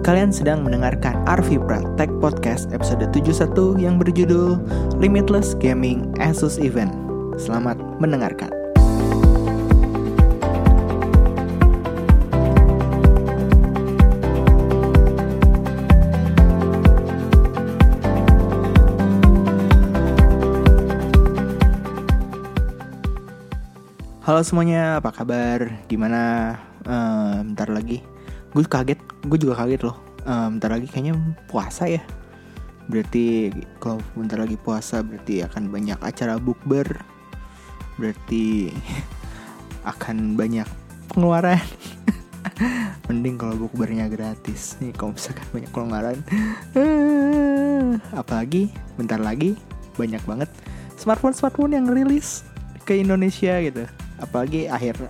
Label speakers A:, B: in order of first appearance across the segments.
A: Kalian sedang mendengarkan Arvipra Tech Podcast episode 71 yang berjudul Limitless Gaming Asus Event. Selamat mendengarkan. Halo semuanya, apa kabar? Gimana? Uh, bentar lagi, gue kaget, gue juga kaget loh. Uh, bentar lagi kayaknya puasa ya. Berarti kalau bentar lagi puasa berarti akan banyak acara bukber. Berarti akan banyak pengeluaran. Mending kalau bukbernya gratis nih kalau misalkan banyak pengeluaran. Apalagi bentar lagi banyak banget smartphone smartphone yang rilis ke Indonesia gitu apalagi akhir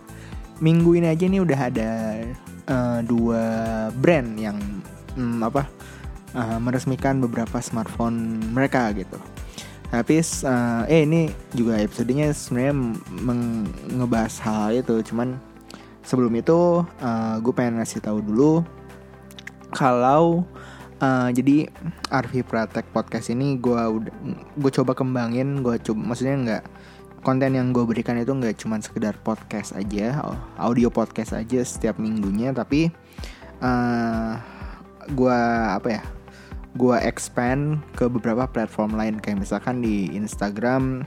A: minggu ini aja nih udah ada uh, dua brand yang um, apa uh, meresmikan beberapa smartphone mereka gitu. Tapi uh, eh ini juga episodenya sebenarnya ngebahas hal, hal itu, cuman sebelum itu uh, gue pengen ngasih tahu dulu kalau uh, jadi Arvi Pratek podcast ini gue udah gue coba kembangin, gue coba maksudnya nggak konten yang gue berikan itu nggak cuma sekedar podcast aja, audio podcast aja setiap minggunya, tapi uh, eh, gue apa ya, gue expand ke beberapa platform lain. Kayak misalkan di Instagram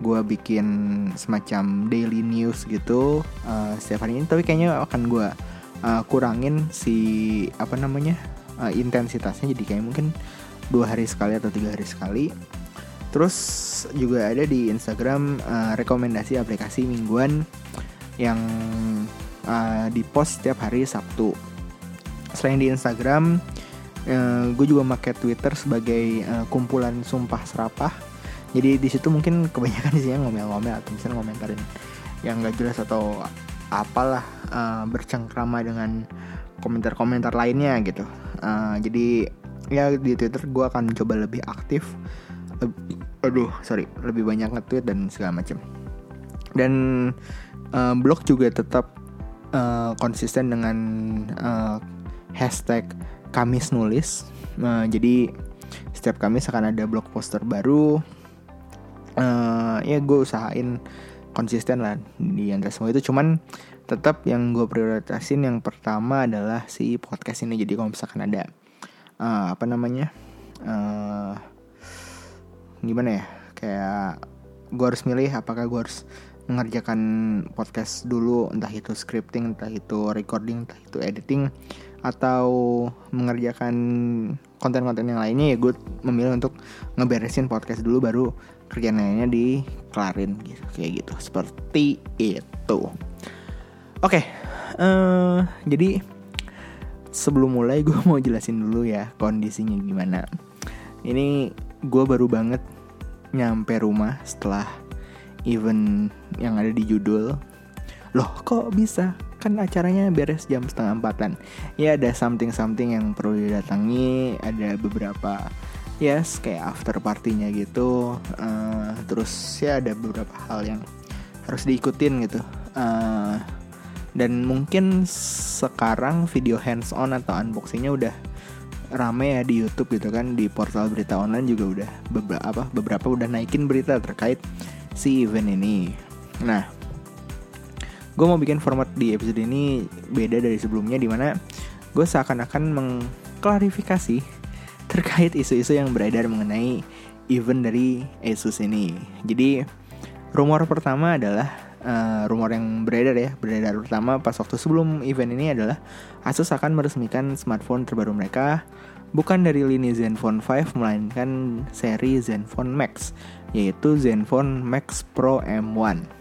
A: gue bikin semacam daily news gitu uh, setiap hari ini, tapi kayaknya akan gue uh, kurangin si apa namanya uh, intensitasnya. Jadi kayak mungkin dua hari sekali atau tiga hari sekali Terus juga ada di Instagram uh, rekomendasi aplikasi mingguan yang uh, di post setiap hari Sabtu. Selain di Instagram, uh, gue juga pakai Twitter sebagai uh, kumpulan sumpah serapah. Jadi di situ mungkin kebanyakan isinya ngomel-ngomel atau misalnya ngomentarin yang gak jelas atau apalah uh, bercengkrama dengan komentar-komentar lainnya gitu. Uh, jadi ya di Twitter gue akan coba lebih aktif aduh sorry. Lebih banyak nge-tweet dan segala macam dan uh, blog juga tetap uh, konsisten dengan uh, hashtag Kamis nulis. Uh, jadi setiap Kamis akan ada blog poster baru. Uh, ya gue usahain konsisten lah di antara semua itu. Cuman tetap yang gue prioritasin yang pertama adalah si podcast ini. Jadi kalau misalkan ada uh, apa namanya uh, gimana ya kayak gue harus milih apakah gue harus mengerjakan podcast dulu entah itu scripting entah itu recording entah itu editing atau mengerjakan konten-konten yang lainnya ya gue memilih untuk ngeberesin podcast dulu baru kerjaan lainnya dikelarin gitu kayak gitu. Seperti itu. Oke okay, uh, eh, jadi sebelum mulai gue mau jelasin dulu ya kondisinya gimana ini gue baru banget nyampe rumah setelah event yang ada di judul. Loh kok bisa? Kan acaranya beres jam setengah empatan. Ya ada something something yang perlu didatangi ada beberapa yes kayak after partinya gitu. Uh, terus ya ada beberapa hal yang harus diikutin gitu. Uh, dan mungkin sekarang video hands on atau unboxingnya udah rame ya di YouTube gitu kan di portal berita online juga udah beberapa apa beberapa udah naikin berita terkait si event ini. Nah, gue mau bikin format di episode ini beda dari sebelumnya di mana gue seakan-akan mengklarifikasi terkait isu-isu yang beredar mengenai event dari Asus ini. Jadi rumor pertama adalah uh, rumor yang beredar ya beredar pertama pas waktu sebelum event ini adalah Asus akan meresmikan smartphone terbaru mereka bukan dari lini Zenfone 5 melainkan seri Zenfone Max yaitu Zenfone Max Pro M1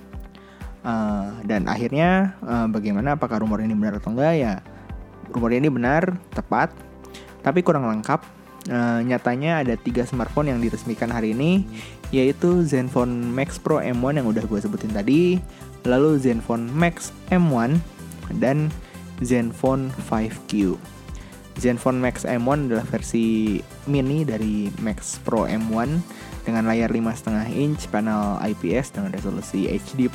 A: uh, dan akhirnya uh, bagaimana apakah rumor ini benar atau enggak? Ya rumor ini benar tepat tapi kurang lengkap. Uh, nyatanya ada tiga smartphone yang diresmikan hari ini yaitu Zenfone Max Pro M1 yang udah gue sebutin tadi lalu Zenfone Max M1 dan Zenfone 5Q Zenfone Max M1 adalah versi mini dari Max Pro M1 dengan layar 5,5 inch, panel IPS dengan resolusi HD+,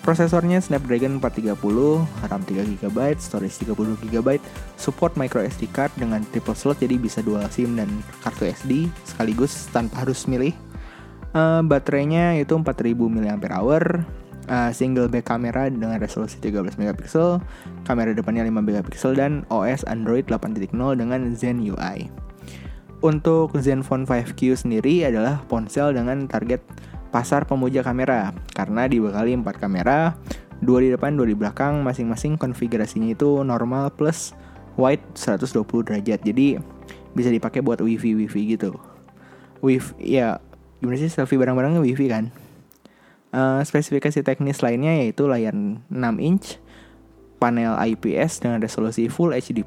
A: Prosesornya Snapdragon 430, RAM 3GB, storage 32GB, support micro SD card dengan triple slot jadi bisa dual SIM dan kartu SD sekaligus tanpa harus milih. Uh, baterainya itu 4000 mAh, uh, single back kamera dengan resolusi 13 MP, kamera depannya 5 MP dan OS Android 8.0 dengan Zen UI. Untuk Zenfone 5Q sendiri adalah ponsel dengan target pasar pemuja kamera karena dibekali 4 kamera, dua di depan, dua di belakang, masing-masing konfigurasinya itu normal plus wide 120 derajat. Jadi bisa dipakai buat wifi wifi gitu. Wifi ya gimana sih selfie barang-barangnya wifi kan? Uh, spesifikasi teknis lainnya yaitu layar 6 inch, panel IPS dengan resolusi Full HD+,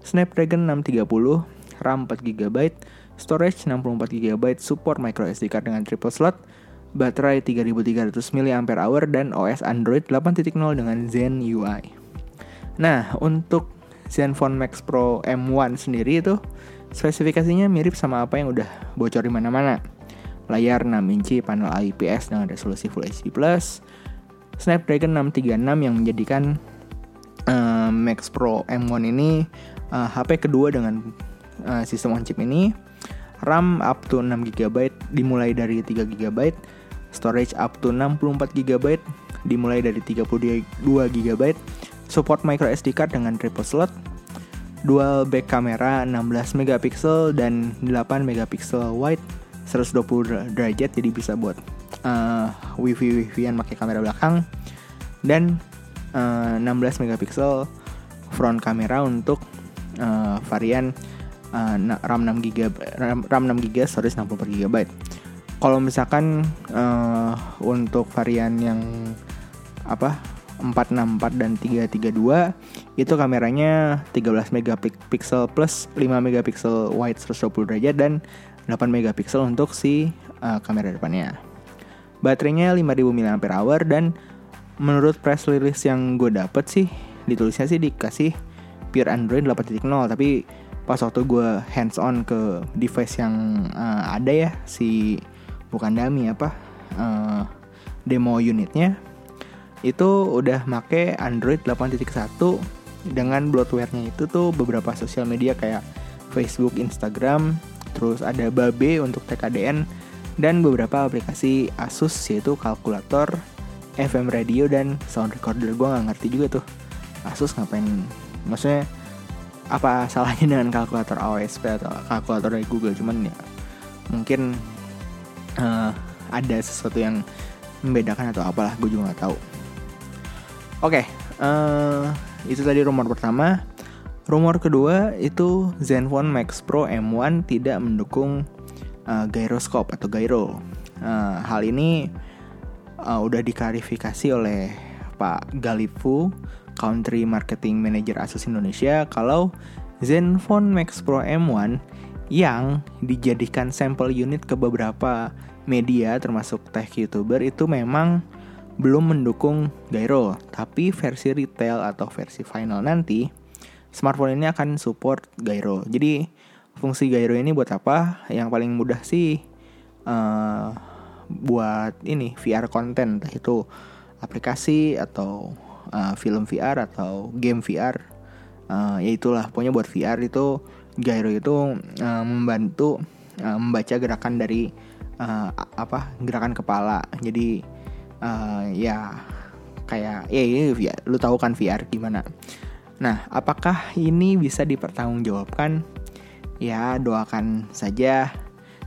A: Snapdragon 630, RAM 4GB, storage 64GB, support micro SD card dengan triple slot, baterai 3300 mAh dan OS Android 8.0 dengan Zen UI. Nah, untuk Zenfone Max Pro M1 sendiri itu spesifikasinya mirip sama apa yang udah bocor di mana-mana. Layar 6 inci, panel IPS dengan resolusi Full HD+, Snapdragon 636 yang menjadikan uh, Max Pro M1 ini uh, eh, HP kedua dengan uh, sistem on chip ini. RAM up to 6GB dimulai dari 3GB, storage up to 64GB dimulai dari 32GB, support micro SD card dengan triple slot, dual back kamera 16 megapiksel dan 8 megapiksel wide 120 derajat jadi bisa buat uh, wifi wifian pakai kamera belakang dan uh, 16 megapiksel front kamera untuk uh, varian uh, RAM 6 GB RAM, RAM 6 GB storage 64 GB. Kalau misalkan uh, untuk varian yang apa 464 dan 332 itu kameranya 13 megapiksel plus 5 megapiksel wide 120 derajat dan 8 megapiksel untuk si uh, kamera depannya. Baterainya 5000 mAh dan menurut press release yang gue dapet sih ditulisnya sih dikasih pure Android 8.0 tapi pas waktu gue hands on ke device yang uh, ada ya si bukan dummy apa uh, demo unitnya itu udah make Android 8.1 dengan bloatware-nya itu tuh beberapa sosial media kayak Facebook, Instagram, terus ada Babe untuk TKDN dan beberapa aplikasi Asus yaitu kalkulator, FM radio dan sound recorder. Gue nggak ngerti juga tuh Asus ngapain maksudnya apa salahnya dengan kalkulator AOSP atau kalkulator dari Google? Cuman ya mungkin uh, ada sesuatu yang membedakan atau apalah gue juga nggak tahu. Oke okay, uh, eh, itu tadi rumor pertama rumor kedua itu Zenfone Max Pro M1 tidak mendukung uh, gyroscope atau gyro. Uh, hal ini uh, udah diklarifikasi oleh Pak Galifu Country Marketing Manager Asus Indonesia kalau Zenfone Max Pro M1 yang dijadikan sampel unit ke beberapa media termasuk tech youtuber itu memang belum mendukung gyro. Tapi versi retail atau versi final nanti smartphone ini akan support gyro jadi fungsi gyro ini buat apa? Yang paling mudah sih uh, buat ini VR konten itu aplikasi atau uh, film VR atau game VR uh, ya itulah pokoknya buat VR itu gyro itu uh, membantu uh, membaca gerakan dari uh, apa gerakan kepala. Jadi uh, ya kayak ya ini VR, lu tahu kan VR gimana nah apakah ini bisa dipertanggungjawabkan? Ya doakan saja.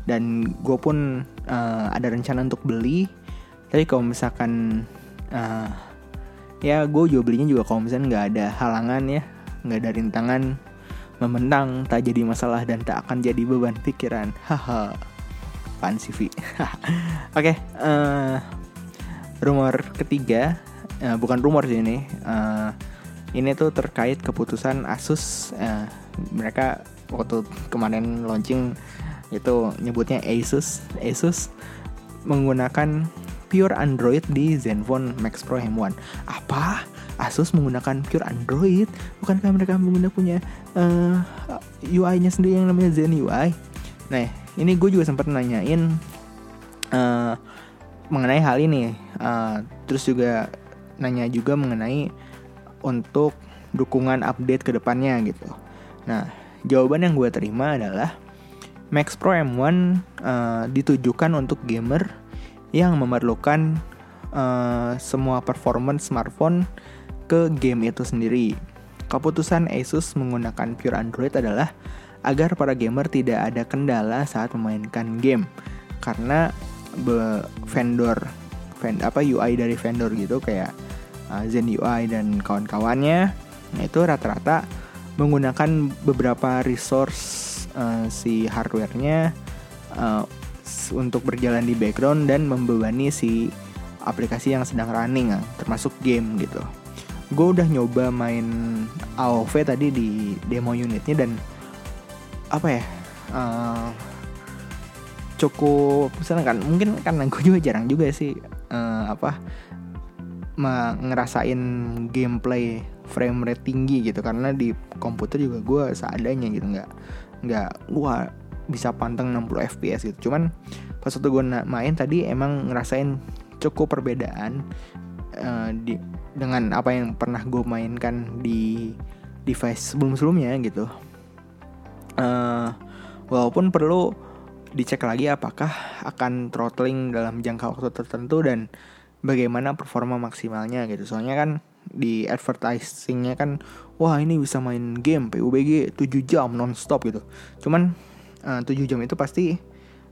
A: Dan gue pun uh, ada rencana untuk beli. Tapi kalau misalkan uh, ya gue juga belinya juga kalau misalnya nggak ada halangan ya nggak ada rintangan memenang tak jadi masalah dan tak akan jadi beban pikiran. Haha. Pan CV oke eh, rumor ketiga uh, bukan rumor sih ini uh, ini tuh terkait keputusan Asus uh, mereka waktu kemarin launching itu nyebutnya Asus Asus menggunakan pure Android di Zenfone Max Pro M1. Apa? Asus menggunakan pure Android? Bukankah mereka menggunakan punya uh, eh, UI-nya sendiri yang namanya Zen UI? Nah, ini gue juga sempat nanyain uh, mengenai hal ini uh, terus juga nanya juga mengenai untuk dukungan update ke depannya gitu. Nah, jawaban yang gue terima adalah Max Pro M1 uh, ditujukan untuk gamer yang memerlukan uh, semua performance smartphone ke game itu sendiri. Keputusan Asus menggunakan pure Android adalah agar para gamer tidak ada kendala saat memainkan game karena vendor vend, apa UI dari vendor gitu kayak Zen UI dan kawan-kawannya nah itu rata-rata menggunakan beberapa resource uh, si hardwarenya uh, untuk berjalan di background dan membebani si aplikasi yang sedang running termasuk game gitu. Gue udah nyoba main AOV tadi di demo unitnya dan apa ya uh, cukup misalnya kan. Mungkin karena gue juga jarang juga sih uh, apa ngerasain gameplay frame rate tinggi gitu. Karena di komputer juga gue seadanya gitu nggak nggak gua bisa panteng 60 fps gitu. Cuman pas waktu gue main tadi emang ngerasain cukup perbedaan uh, di dengan apa yang pernah gue mainkan di device sebelum sebelumnya gitu. Uh, walaupun perlu dicek lagi apakah akan throttling dalam jangka waktu tertentu dan bagaimana performa maksimalnya gitu. Soalnya kan di advertisingnya kan wah ini bisa main game PUBG 7 jam nonstop gitu. Cuman uh, eh, 7 jam itu pasti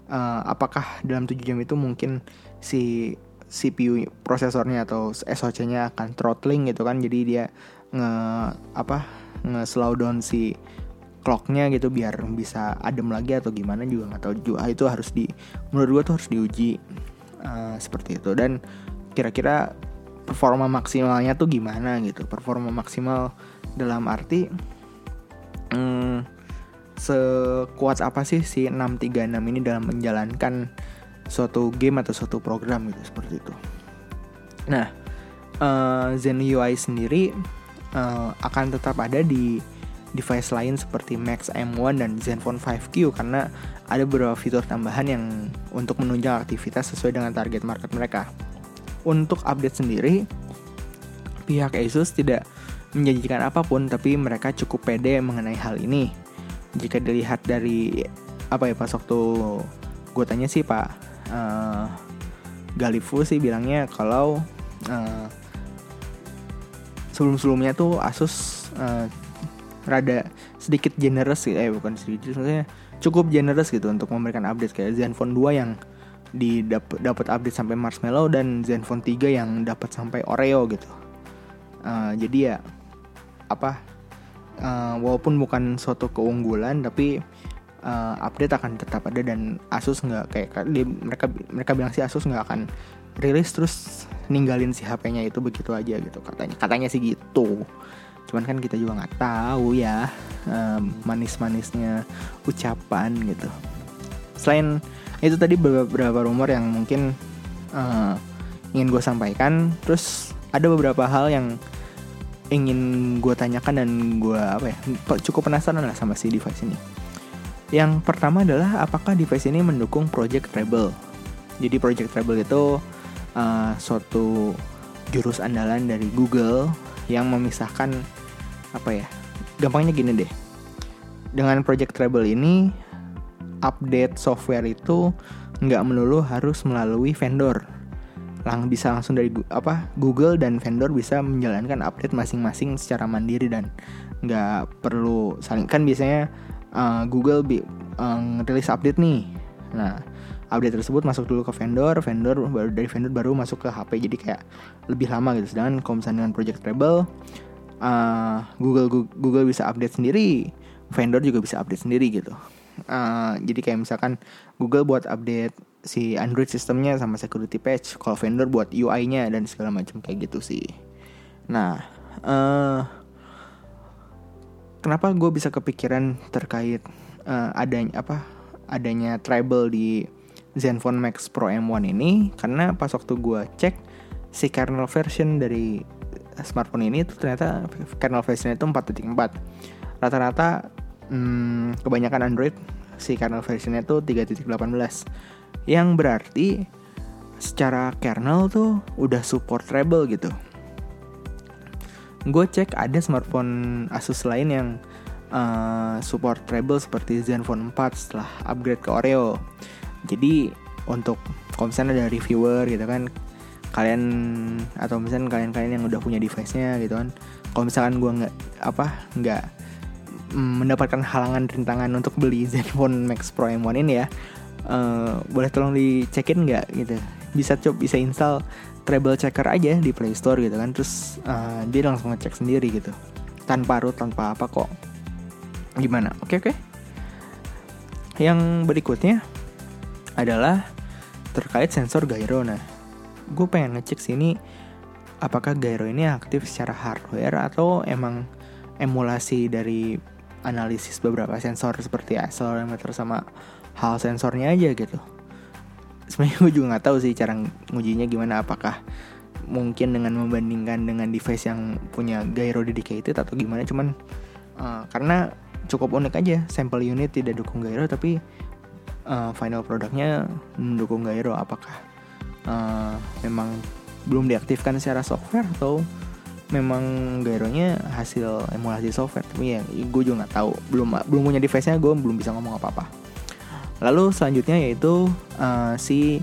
A: uh, apakah dalam 7 jam itu mungkin si CPU prosesornya atau SoC-nya akan throttling gitu kan? Jadi dia nge apa nge slow down si clocknya gitu biar bisa adem lagi atau gimana juga nggak tahu juga. Itu harus di menurut gue tuh harus diuji uh, seperti itu. Dan kira-kira performa maksimalnya tuh gimana gitu performa maksimal dalam arti hmm, sekuat apa sih si 636 ini dalam menjalankan suatu game atau suatu program gitu seperti itu nah uh, Zen UI sendiri uh, akan tetap ada di device lain seperti Max M1 dan Zenfone 5Q karena ada beberapa fitur tambahan yang untuk menunjang aktivitas sesuai dengan target market mereka. Untuk update sendiri, pihak Asus tidak menjanjikan apa pun tapi mereka cukup pede mengenai hal ini. Jika dilihat dari apa ya pas waktu gue tanya sih Pak uh, Galifu sih bilangnya kalau uh, sebelum-sebelumnya tuh Asus uh, rada sedikit generous gitu eh bukan sedikit maksudnya cukup generous gitu untuk memberikan update kayak Zenfone 2 yang di dapat update sampai Marshmallow dan Zenfone 3 yang dapat sampai Oreo gitu. Uh, jadi ya apa uh, walaupun bukan suatu keunggulan tapi uh, update akan tetap ada dan Asus nggak kayak di, mereka mereka bilang sih Asus nggak akan rilis terus ninggalin si HP-nya itu begitu aja gitu katanya katanya sih gitu cuman kan kita juga nggak tahu ya um, manis-manisnya ucapan gitu selain itu tadi beberapa rumor yang mungkin uh, ingin gue sampaikan. Terus ada beberapa hal yang ingin gue tanyakan dan gue apa ya cukup penasaran lah sama si device ini. Yang pertama adalah apakah device ini mendukung Project Rebel? Jadi Project Rebel itu uh, suatu jurus andalan dari Google yang memisahkan apa ya gampangnya gini deh. Dengan Project Treble ini update software itu nggak melulu harus melalui vendor. Lang bisa langsung dari apa Google dan vendor bisa menjalankan update masing-masing secara mandiri dan nggak perlu saling kan biasanya uh, Google bi uh, rilis update nih. Nah update tersebut masuk dulu ke vendor vendor baru dari vendor baru masuk ke HP jadi kayak lebih lama gitu. Sedangkan kalau misalnya dengan Project Treble uh, Google Google bisa update sendiri, vendor juga bisa update sendiri gitu. Uh, jadi kayak misalkan Google buat update si Android sistemnya sama security patch, kalau vendor buat UI-nya dan segala macam kayak gitu sih. Nah, uh, kenapa gue bisa kepikiran terkait uh, adanya apa adanya treble di Zenfone Max Pro M1 ini karena pas waktu gue cek si kernel version dari smartphone ini tuh ternyata kernel versionnya itu 4.4 rata-rata hmm, kebanyakan Android si kernel versionnya itu 3.18 yang berarti secara kernel tuh udah support treble gitu. Gue cek ada smartphone Asus lain yang uh, support treble seperti Zenfone 4 setelah upgrade ke Oreo. Jadi untuk kalau misalnya ada reviewer gitu kan kalian atau misalnya kalian-kalian yang udah punya device-nya gitu kan kalau misalkan gue nggak apa nggak mendapatkan halangan rintangan untuk beli Zenfone Max Pro M1 ini ya. Uh, boleh tolong dicekin nggak gitu? Bisa coba bisa install treble checker aja di Play Store gitu kan. Terus uh, dia langsung ngecek sendiri gitu. Tanpa root tanpa apa kok. Gimana? Oke okay, oke. Okay. yang berikutnya adalah terkait sensor gyro. Nah gue pengen ngecek sini apakah gyro ini aktif secara hardware atau emang emulasi dari analisis beberapa sensor seperti accelerometer sama hal sensornya aja gitu. Sebenarnya gue juga nggak tahu sih cara ngujinya gimana. Apakah mungkin dengan membandingkan dengan device yang punya gyro dedicated atau gimana. Cuman uh, karena cukup unik aja sampel unit tidak dukung gyro tapi uh, final produknya mendukung gyro. Apakah uh, memang belum diaktifkan secara software atau memang gyronya hasil emulasi software. Tapi ya gue juga nggak tahu. Belum belum punya device nya gue belum bisa ngomong apa apa lalu selanjutnya yaitu uh, si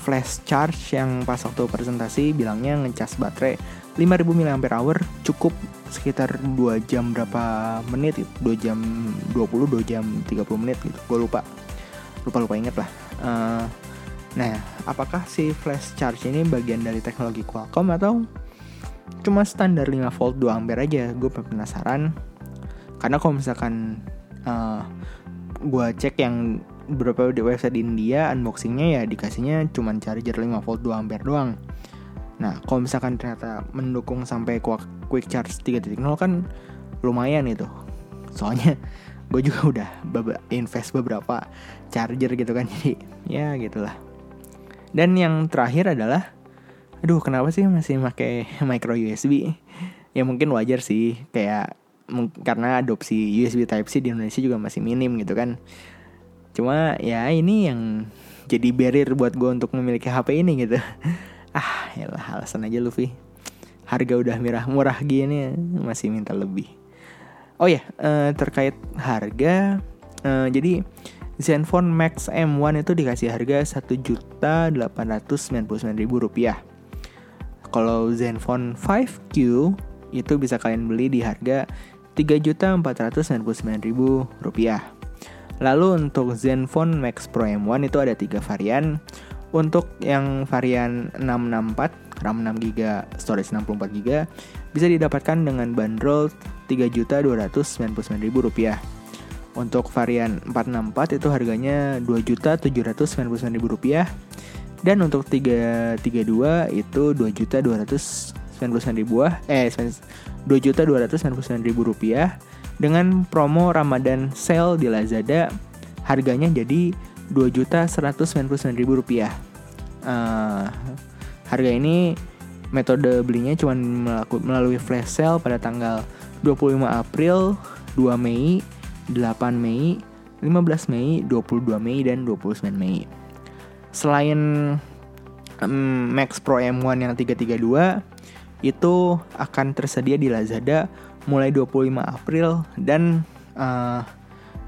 A: flash charge yang pas waktu presentasi bilangnya ngecas baterai 5000 mAh cukup sekitar 2 jam berapa menit 2 jam 20 2 jam 30 menit gitu. Gue lupa. Lupa lupa inget lah. Uh, nah apakah si flash charge ini bagian dari teknologi Qualcomm atau cuma standar 5 volt 2 ampere aja gue penasaran. Karena kalau misalkan uh, gue cek yang beberapa di website di India unboxingnya ya dikasihnya cuma charger 5 volt 2 ampere doang. Nah kalau misalkan ternyata mendukung sampai quick charge 3.0 kan lumayan itu. Soalnya gue juga udah invest beberapa charger gitu kan jadi ya gitulah. Dan yang terakhir adalah aduh kenapa sih masih pakai micro USB ya mungkin wajar sih kayak karena adopsi USB Type C di Indonesia juga masih minim gitu kan. Cuma ya ini yang jadi barrier buat gue untuk memiliki HP ini gitu. Ah ya alasan aja Luffy. Harga udah murah murah gini masih minta lebih. Oh ya, uh, terkait harga, uh, jadi Zenfone Max M1 itu dikasih harga satu juta delapan ratus sembilan puluh sembilan ribu rupiah. Kalau Zenfone 5Q itu bisa kalian beli di harga tiga juta empat ratus sembilan puluh sembilan ribu rupiah. Lalu untuk Zenfone Max Pro M1 itu ada tiga varian. Untuk yang varian 664 RAM 6GB, storage 64GB bisa didapatkan dengan bandrol Rp3.299.000 rupiah. Untuk varian 464 itu harganya Rp2.799.000 rupiah. Dan untuk 332 itu Rp2.299.000 eh Rp2.299.000 rupiah dengan promo Ramadan sale di Lazada harganya jadi Rp2.199.000 rupiah. Uh, harga ini metode belinya cuma melalui flash sale pada tanggal 25 April, 2 Mei, 8 Mei, 15 Mei, 22 Mei, dan 29 Mei. Selain um, Max Pro M1 yang 332 itu akan tersedia di Lazada mulai 25 April dan uh,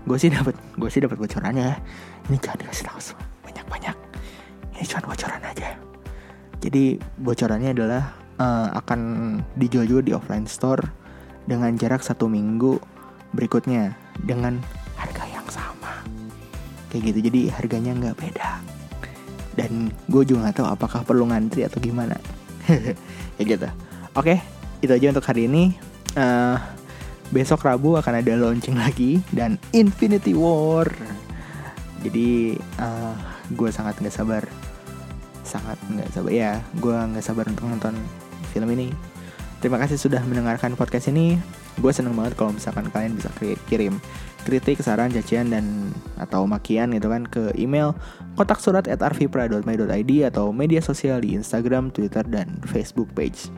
A: gue sih dapat gue sih dapat bocorannya ya. Ini jangan dikasih tahu banyak banyak. Ini cuma bocoran aja. Jadi bocorannya adalah uh, akan dijual juga di offline store dengan jarak satu minggu berikutnya dengan harga yang sama. Kayak gitu, jadi harganya nggak beda. Dan gue juga nggak tahu apakah perlu ngantri atau gimana. ya gitu. Oke, itu aja untuk hari ini. Uh, besok Rabu akan ada launching lagi dan Infinity War. Jadi uh, gue sangat nggak sabar sangat nggak sabar ya gue nggak sabar untuk nonton film ini terima kasih sudah mendengarkan podcast ini gue seneng banget kalau misalkan kalian bisa kirim kritik saran cacian dan atau makian gitu kan ke email kotak surat at arvipra.my.id atau media sosial di Instagram, Twitter, dan Facebook page.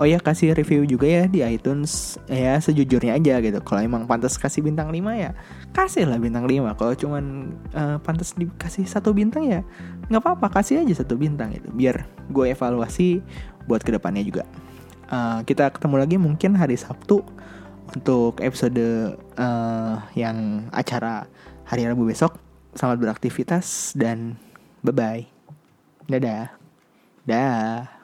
A: Oh ya kasih review juga ya di iTunes ya sejujurnya aja gitu. Kalau emang pantas kasih bintang 5 ya kasih lah bintang 5. Kalau cuman uh, pantas dikasih satu bintang ya nggak apa-apa kasih aja satu bintang itu biar gue evaluasi buat ke depannya juga. Uh, kita ketemu lagi mungkin hari Sabtu untuk episode uh, yang acara hari Rabu besok. Selamat beraktivitas dan bye bye. Dadah. Dah.